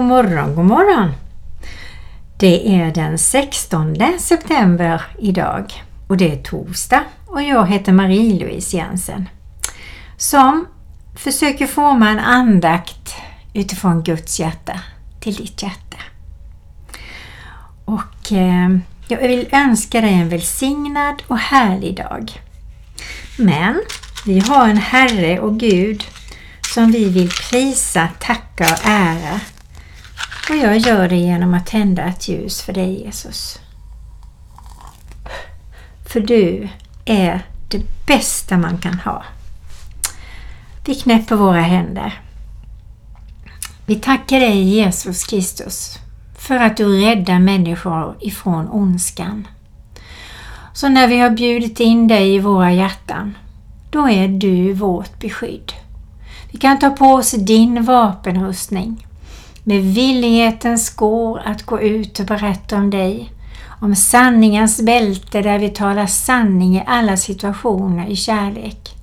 God morgon, god morgon! Det är den 16 september idag och det är torsdag och jag heter Marie-Louise Jensen som försöker forma en andakt utifrån Guds hjärta till ditt hjärta. Och eh, jag vill önska dig en välsignad och härlig dag. Men vi har en Herre och Gud som vi vill prisa, tacka och ära. Och jag gör det genom att tända ett ljus för dig Jesus. För du är det bästa man kan ha. Vi knäpper våra händer. Vi tackar dig Jesus Kristus för att du räddar människor ifrån ondskan. Så när vi har bjudit in dig i våra hjärtan, då är du vårt beskydd. Vi kan ta på oss din vapenrustning med villighetens skor att gå ut och berätta om dig, om sanningens bälte där vi talar sanning i alla situationer i kärlek.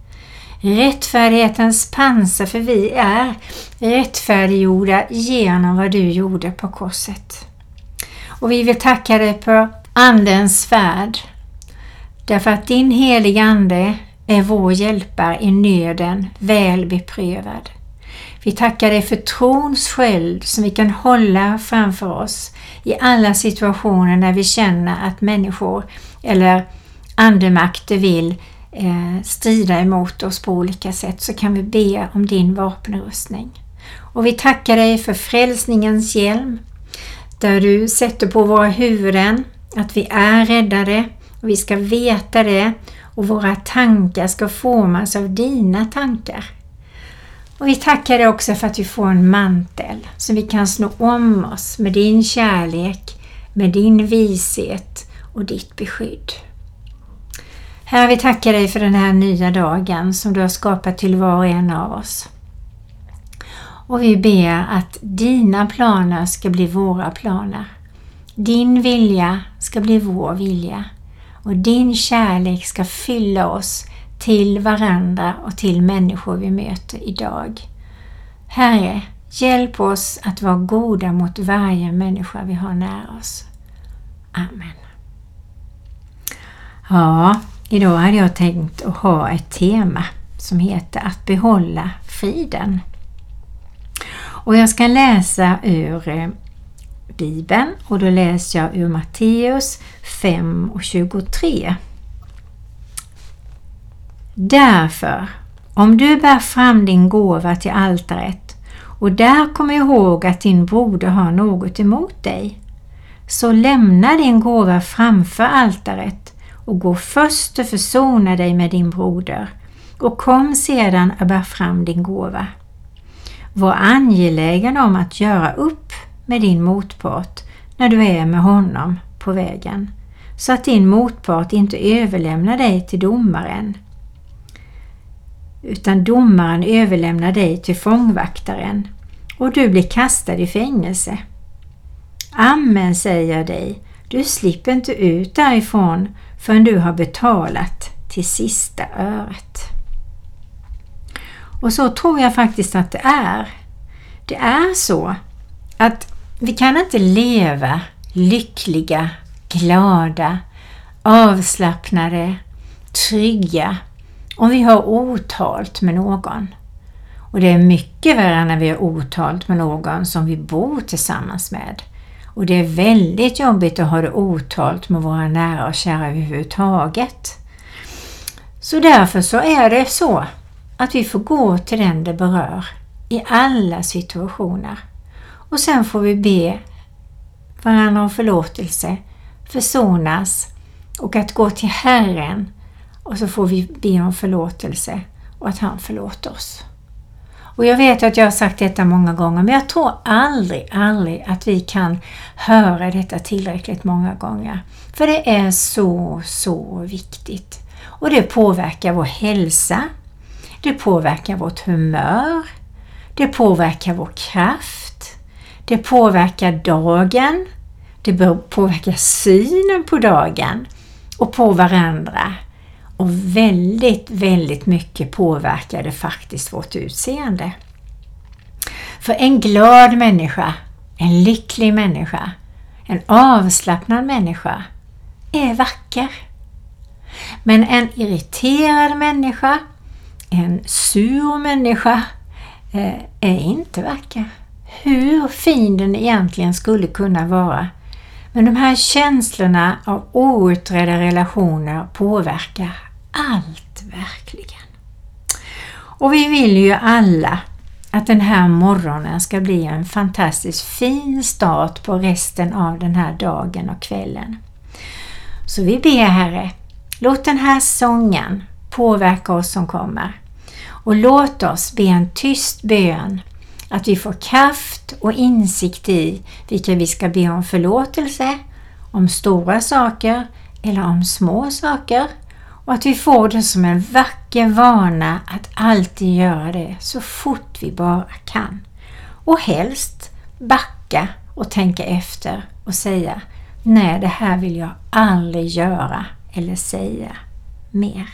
Rättfärdighetens pansar för vi är rättfärdiggjorda genom vad du gjorde på korset. Och vi vill tacka dig på Andens färd därför att din heliga Ande är vår hjälpare i nöden väl beprövad. Vi tackar dig för trons sköld som vi kan hålla framför oss i alla situationer när vi känner att människor eller andemakter vill eh, strida emot oss på olika sätt så kan vi be om din vapenrustning. Och vi tackar dig för frälsningens hjälm där du sätter på våra huvuden att vi är räddade och vi ska veta det och våra tankar ska formas av dina tankar. Och vi tackar dig också för att vi får en mantel så vi kan snå om oss med din kärlek, med din vishet och ditt beskydd. Herre, vi tackar dig för den här nya dagen som du har skapat till var och en av oss. Och vi ber att dina planer ska bli våra planer. Din vilja ska bli vår vilja och din kärlek ska fylla oss till varandra och till människor vi möter idag. Herre, hjälp oss att vara goda mot varje människa vi har nära oss. Amen. Ja, idag hade jag tänkt att ha ett tema som heter att behålla friden. Och jag ska läsa ur eh, Bibeln och då läser jag ur Matteus 5 och 23. Därför, om du bär fram din gåva till altaret och där kommer ihåg att din broder har något emot dig, så lämna din gåva framför altaret och gå först och försona dig med din broder och kom sedan och bär fram din gåva. Var angelägen om att göra upp med din motpart när du är med honom på vägen, så att din motpart inte överlämnar dig till domaren utan domaren överlämnar dig till fångvaktaren och du blir kastad i fängelse. Amen säger jag dig, du slipper inte ut därifrån förrän du har betalat till sista öret. Och så tror jag faktiskt att det är. Det är så att vi kan inte leva lyckliga, glada, avslappnade, trygga om vi har otalt med någon. Och det är mycket värre när vi har otalt med någon som vi bor tillsammans med. Och det är väldigt jobbigt att ha det otalt med våra nära och kära överhuvudtaget. Så därför så är det så att vi får gå till den det berör i alla situationer. Och sen får vi be varandra om förlåtelse, försonas och att gå till Herren och så får vi be om förlåtelse och att han förlåter oss. Och jag vet att jag har sagt detta många gånger men jag tror aldrig, aldrig att vi kan höra detta tillräckligt många gånger. För det är så, så viktigt. Och det påverkar vår hälsa, det påverkar vårt humör, det påverkar vår kraft, det påverkar dagen, det påverkar synen på dagen och på varandra. Och väldigt, väldigt mycket påverkade faktiskt vårt utseende. För en glad människa en lycklig människa, en avslappnad människa är vacker. Men en irriterad människa, en sur människa eh, är inte vacker. Hur fin den egentligen skulle kunna vara. Men de här känslorna av outredda relationer påverkar allt verkligen. Och vi vill ju alla att den här morgonen ska bli en fantastiskt fin start på resten av den här dagen och kvällen. Så vi ber Herre, låt den här sången påverka oss som kommer. Och låt oss be en tyst bön att vi får kraft och insikt i vilka vi ska be om förlåtelse, om stora saker eller om små saker och att vi får det som en vacker vana att alltid göra det så fort vi bara kan. Och helst backa och tänka efter och säga Nej, det här vill jag aldrig göra eller säga mer.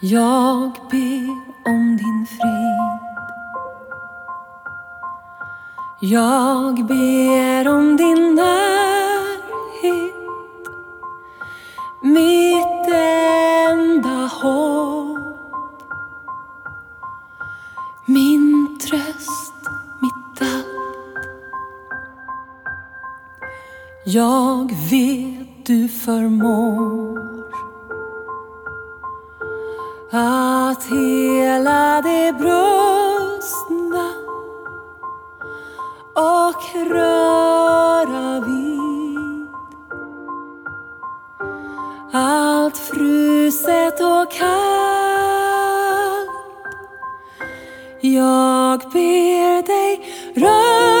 Jag ber om din frid. Jag ber om din närhet. Dig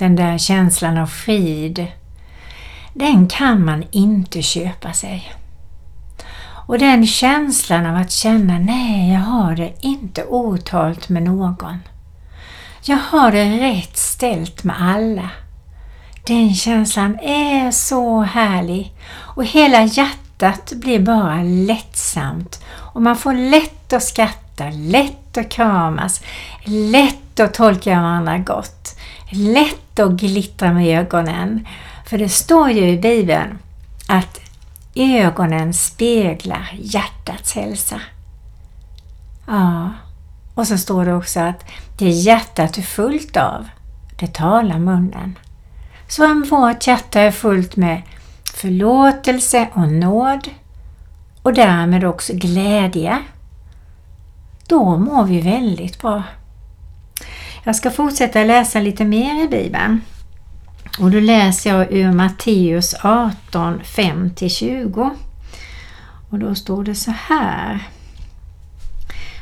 den där känslan av frid, den kan man inte köpa sig. Och den känslan av att känna, nej, jag har det inte otalt med någon. Jag har det rätt ställt med alla. Den känslan är så härlig och hela hjärtat blir bara lättsamt och man får lätt att skratta, lätt att kramas, lätt att tolka varandra gott, lätt att glittra med ögonen. För det står ju i Bibeln att ögonen speglar hjärtats hälsa. Ja, och så står det också att det hjärtat är fullt av, det talar munnen. Så om vårt hjärta är fullt med förlåtelse och nåd och därmed också glädje, då mår vi väldigt bra. Jag ska fortsätta läsa lite mer i Bibeln. Och då läser jag ur Matteus 18, 5-20. Och då står det så här.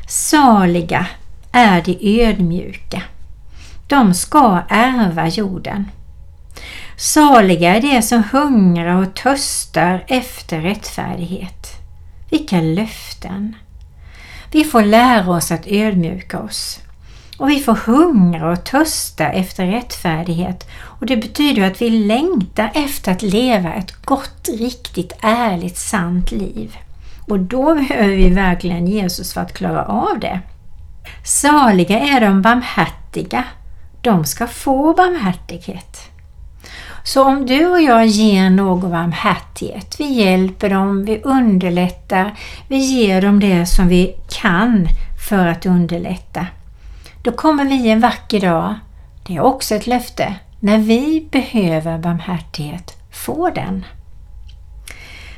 Saliga är de ödmjuka. De ska ärva jorden. Saliga är de som hungrar och törstar efter rättfärdighet. Vilka löften! Vi får lära oss att ödmjuka oss. Och vi får hungra och törsta efter rättfärdighet och det betyder att vi längtar efter att leva ett gott, riktigt, ärligt, sant liv. Och då behöver vi verkligen Jesus för att klara av det. Saliga är de barmhärtiga. De ska få barmhärtighet. Så om du och jag ger någon barmhärtighet, vi hjälper dem, vi underlättar, vi ger dem det som vi kan för att underlätta. Då kommer vi en vacker dag, det är också ett löfte, när vi behöver barmhärtighet, få den.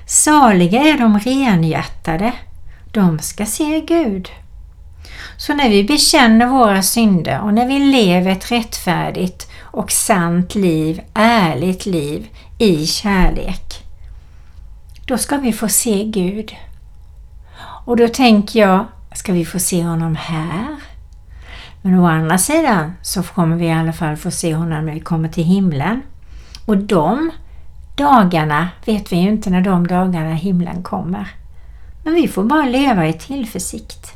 Saliga är de renhjärtade, de ska se Gud. Så när vi bekänner våra synder och när vi lever ett rättfärdigt och sant liv, ärligt liv i kärlek, då ska vi få se Gud. Och då tänker jag, ska vi få se honom här? Men å andra sidan så kommer vi i alla fall få se honom när vi kommer till himlen. Och de dagarna vet vi ju inte när de dagarna himlen kommer. Men vi får bara leva i tillförsikt.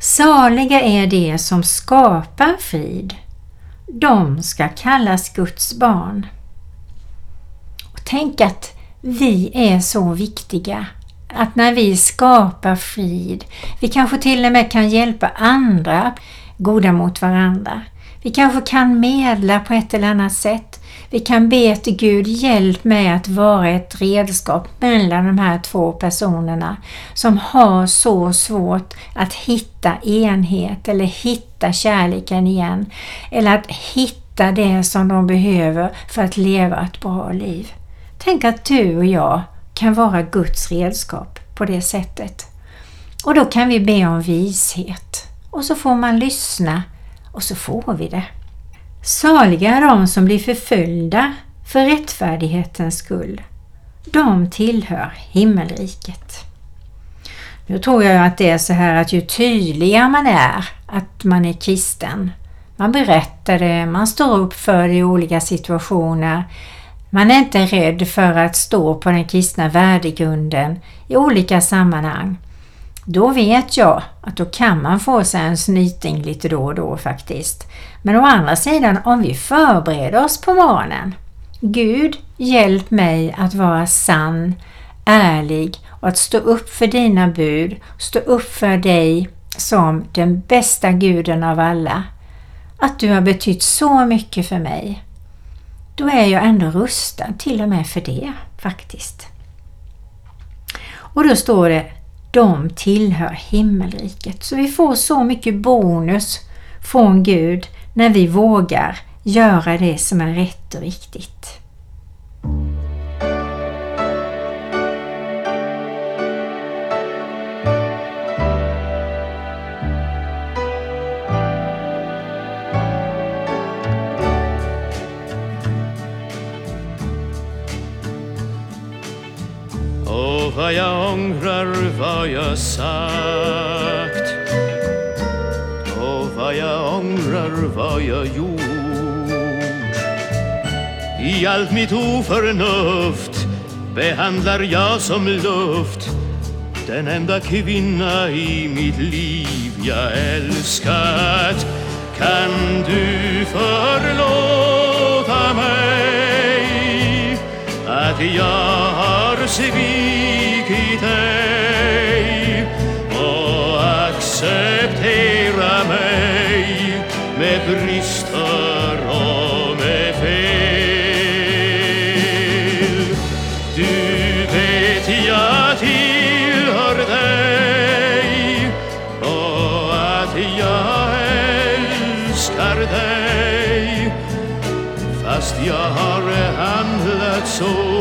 Saliga är de som skapar frid. De ska kallas Guds barn. Och tänk att vi är så viktiga att när vi skapar frid, vi kanske till och med kan hjälpa andra goda mot varandra. Vi kanske kan medla på ett eller annat sätt. Vi kan be till Gud, hjälp mig att vara ett redskap mellan de här två personerna som har så svårt att hitta enhet eller hitta kärleken igen. Eller att hitta det som de behöver för att leva ett bra liv. Tänk att du och jag kan vara Guds redskap på det sättet. Och då kan vi be om vishet och så får man lyssna och så får vi det. Saliga är de som blir förföljda för rättfärdighetens skull. De tillhör himmelriket. Nu tror jag att det är så här att ju tydligare man är att man är kristen, man berättar det, man står upp för det i olika situationer, man är inte rädd för att stå på den kristna värdegrunden i olika sammanhang. Då vet jag att då kan man få sig en snyting lite då och då faktiskt. Men å andra sidan, om vi förbereder oss på morgonen. Gud, hjälp mig att vara sann, ärlig och att stå upp för dina bud, stå upp för dig som den bästa guden av alla. Att du har betytt så mycket för mig då är jag ändå rustad till och med för det faktiskt. Och då står det de tillhör himmelriket. Så vi får så mycket bonus från Gud när vi vågar göra det som är rätt och riktigt. Vad jag sagt. Och vad jag ångrar vad jag gjort. I allt mitt oförnuft behandlar jag som luft den enda kvinna i mitt liv jag älskat. Kan du förlåta mig att jag har svikit? Dig och acceptera mig med brister och med fel. Du vet jag tillhör dig och att jag älskar dig. Fast jag har handlat så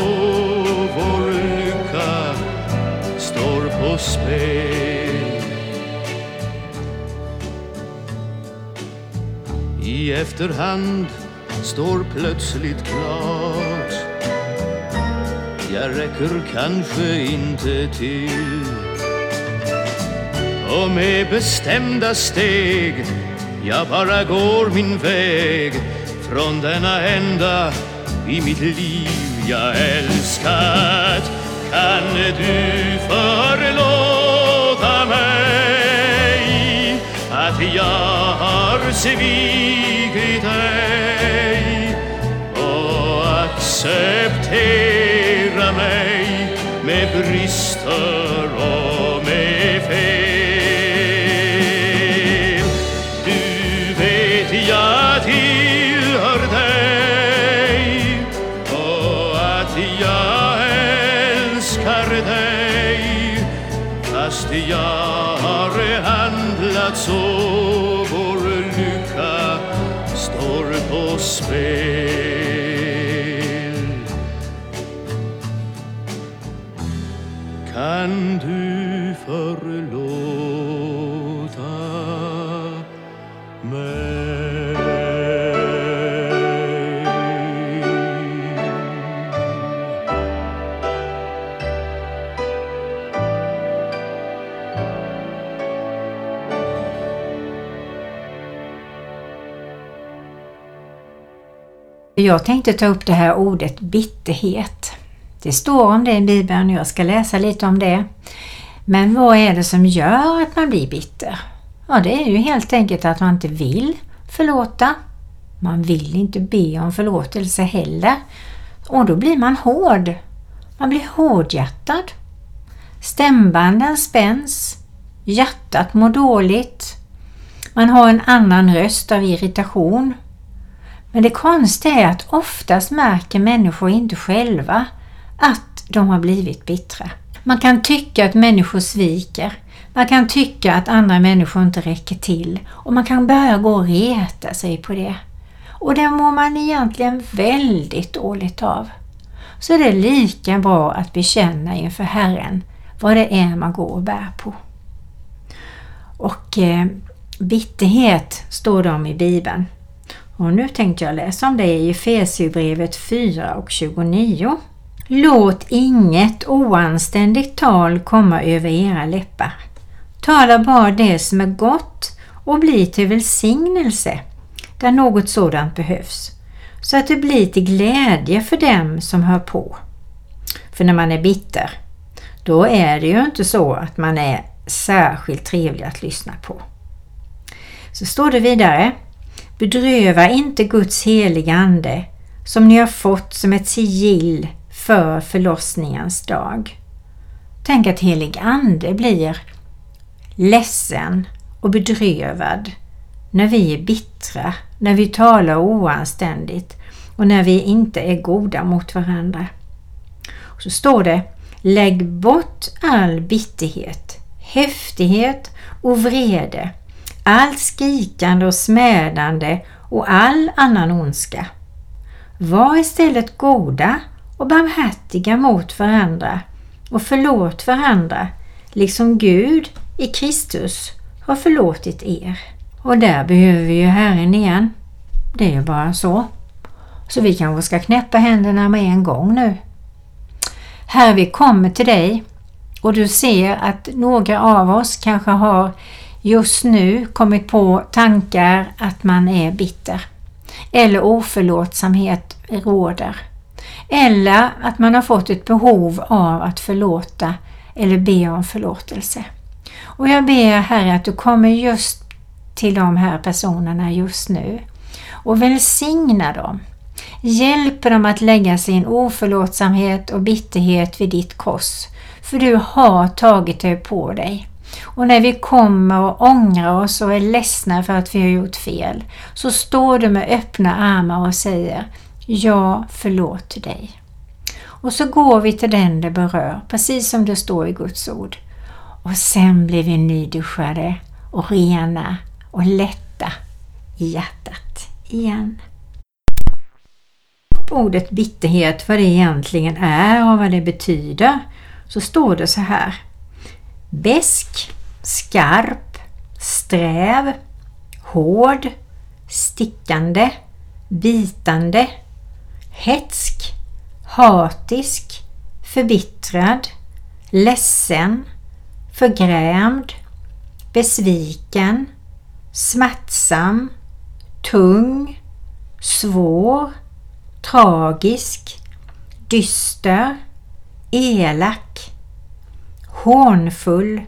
I efterhand står plötsligt klart. Jag räcker kanske inte till. Och med bestämda steg jag bara går min väg. Från denna ända i mitt liv jag älskat. Kan du förlåta att jag har svikit dig och acceptera mig med brister Jag tänkte ta upp det här ordet bitterhet. Det står om det i Bibeln och jag ska läsa lite om det. Men vad är det som gör att man blir bitter? Ja, det är ju helt enkelt att man inte vill förlåta. Man vill inte be om förlåtelse heller. Och då blir man hård. Man blir hårdhjärtad. Stämbanden spänns. Hjärtat mår dåligt. Man har en annan röst av irritation. Men det konstiga är att oftast märker människor inte själva att de har blivit bittra. Man kan tycka att människor sviker. Man kan tycka att andra människor inte räcker till och man kan börja gå och reta sig på det. Och det mår man egentligen väldigt dåligt av. Så det är lika bra att bekänna inför Herren vad det är man går och bär på. Och eh, bitterhet står det om i Bibeln. Och nu tänkte jag läsa om det i Efesierbrevet 4 och 29. Låt inget oanständigt tal komma över era läppar. Tala bara det som är gott och bli till välsignelse där något sådant behövs, så att det blir till glädje för dem som hör på. För när man är bitter, då är det ju inte så att man är särskilt trevlig att lyssna på. Så står det vidare Bedröva inte Guds heliga Ande som ni har fått som ett sigill för förlossningens dag. Tänk att helig Ande blir ledsen och bedrövad när vi är bittra, när vi talar oanständigt och när vi inte är goda mot varandra. Och så står det Lägg bort all bitterhet, häftighet och vrede allt skrikande och smädande och all annan ondska. Var istället goda och barmhärtiga mot varandra och förlåt varandra, liksom Gud i Kristus har förlåtit er. Och där behöver vi ju Herren igen. Det är ju bara så. Så vi kanske ska knäppa händerna med en gång nu. Herre, vi kommer till dig och du ser att några av oss kanske har just nu kommit på tankar att man är bitter eller oförlåtsamhet råder. Eller att man har fått ett behov av att förlåta eller be om förlåtelse. Och jag ber Herre att du kommer just till de här personerna just nu och välsigna dem. Hjälper dem att lägga sin oförlåtsamhet och bitterhet vid ditt kors, för du har tagit det på dig. Och när vi kommer och ångrar oss och är ledsna för att vi har gjort fel, så står du med öppna armar och säger Jag förlåter dig. Och så går vi till den det berör, precis som det står i Guds ord. Och sen blir vi nyduschade och rena och lätta i hjärtat igen. Ordet bitterhet, vad det egentligen är och vad det betyder, så står det så här. Besk, skarp, sträv, hård, stickande, bitande, hetsk, hatisk, förbittrad, ledsen, förgrämd, besviken, smärtsam, tung, svår, tragisk, dyster, elak, hånfull,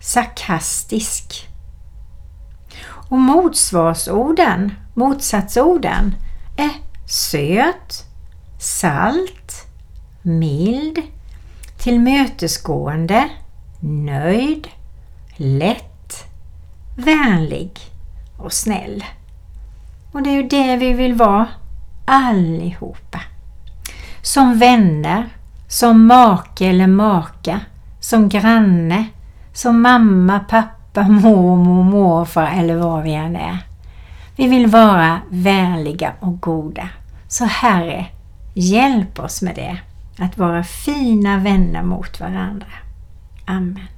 sarkastisk. Och motsvarsorden, motsatsorden, är söt, salt, mild, tillmötesgående, nöjd, lätt, vänlig och snäll. Och det är ju det vi vill vara allihopa. Som vänner, som make eller maka, som granne, som mamma, pappa, mormor, morfar eller vad vi än är. Vi vill vara vänliga och goda. Så Herre, hjälp oss med det, att vara fina vänner mot varandra. Amen.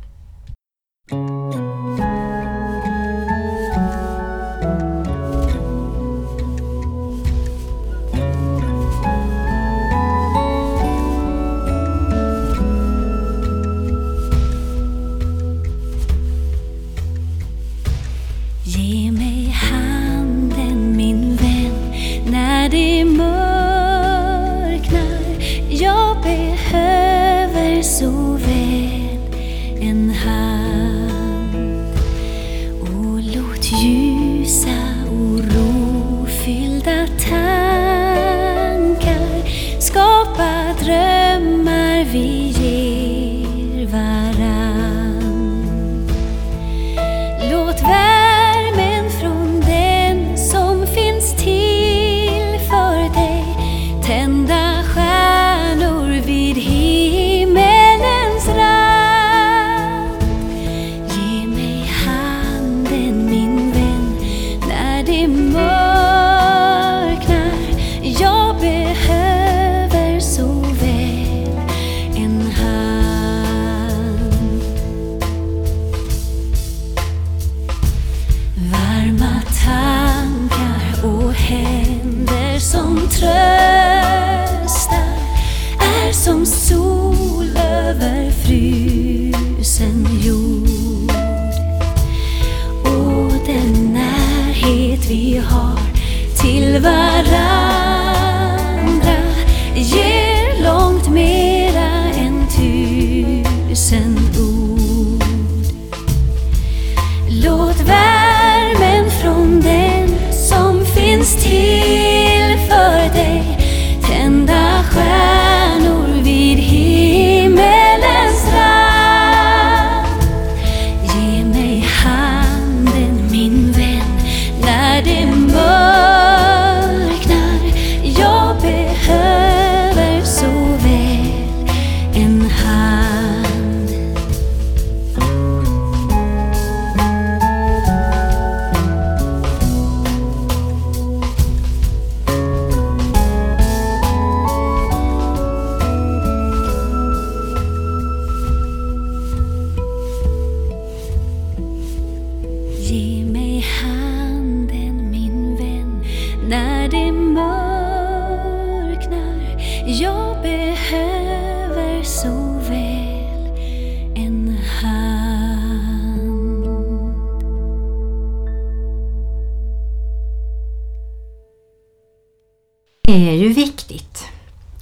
Det är ju viktigt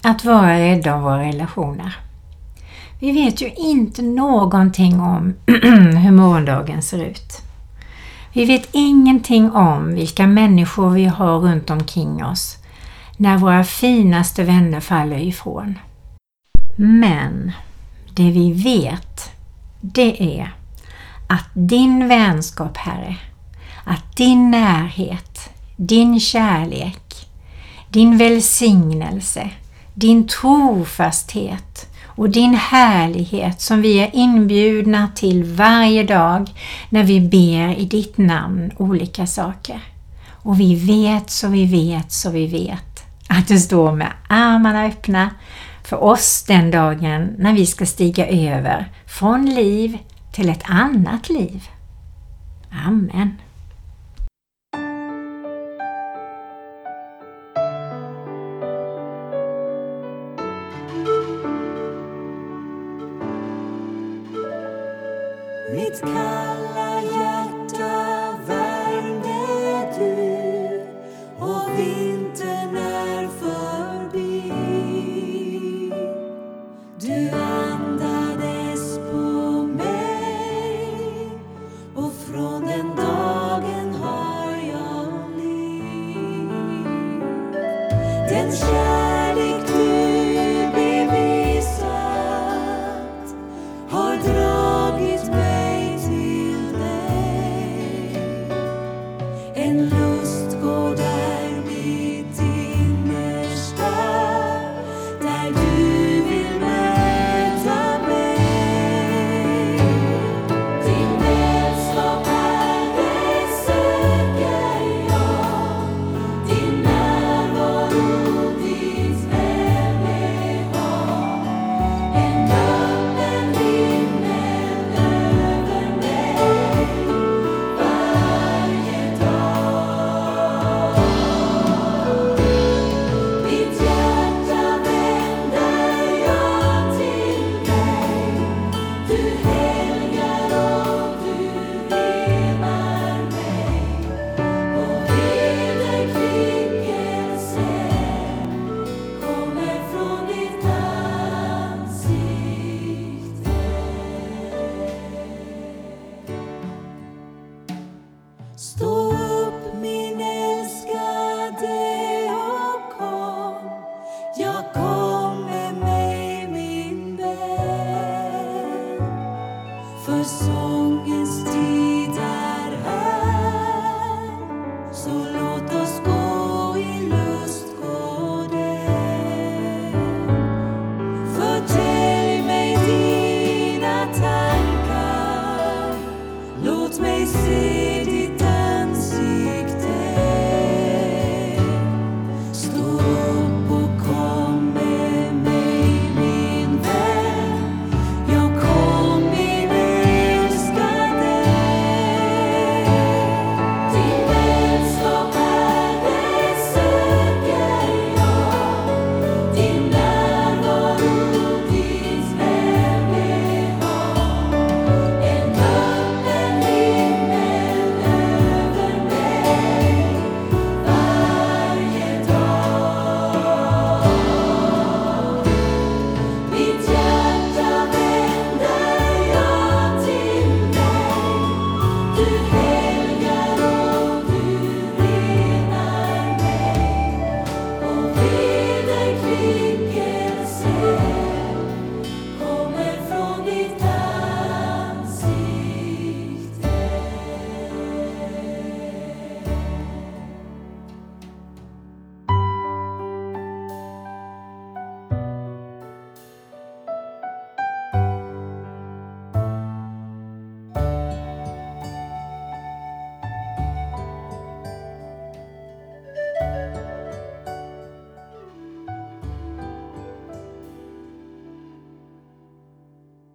att vara rädda om våra relationer. Vi vet ju inte någonting om hur morgondagen ser ut. Vi vet ingenting om vilka människor vi har runt omkring oss när våra finaste vänner faller ifrån. Men det vi vet, det är att din vänskap, Herre, att din närhet, din kärlek, din välsignelse, din trofasthet och din härlighet som vi är inbjudna till varje dag när vi ber i ditt namn olika saker. Och vi vet så vi vet så vi vet att du står med armarna öppna för oss den dagen när vi ska stiga över från liv till ett annat liv. Amen. Mitt kall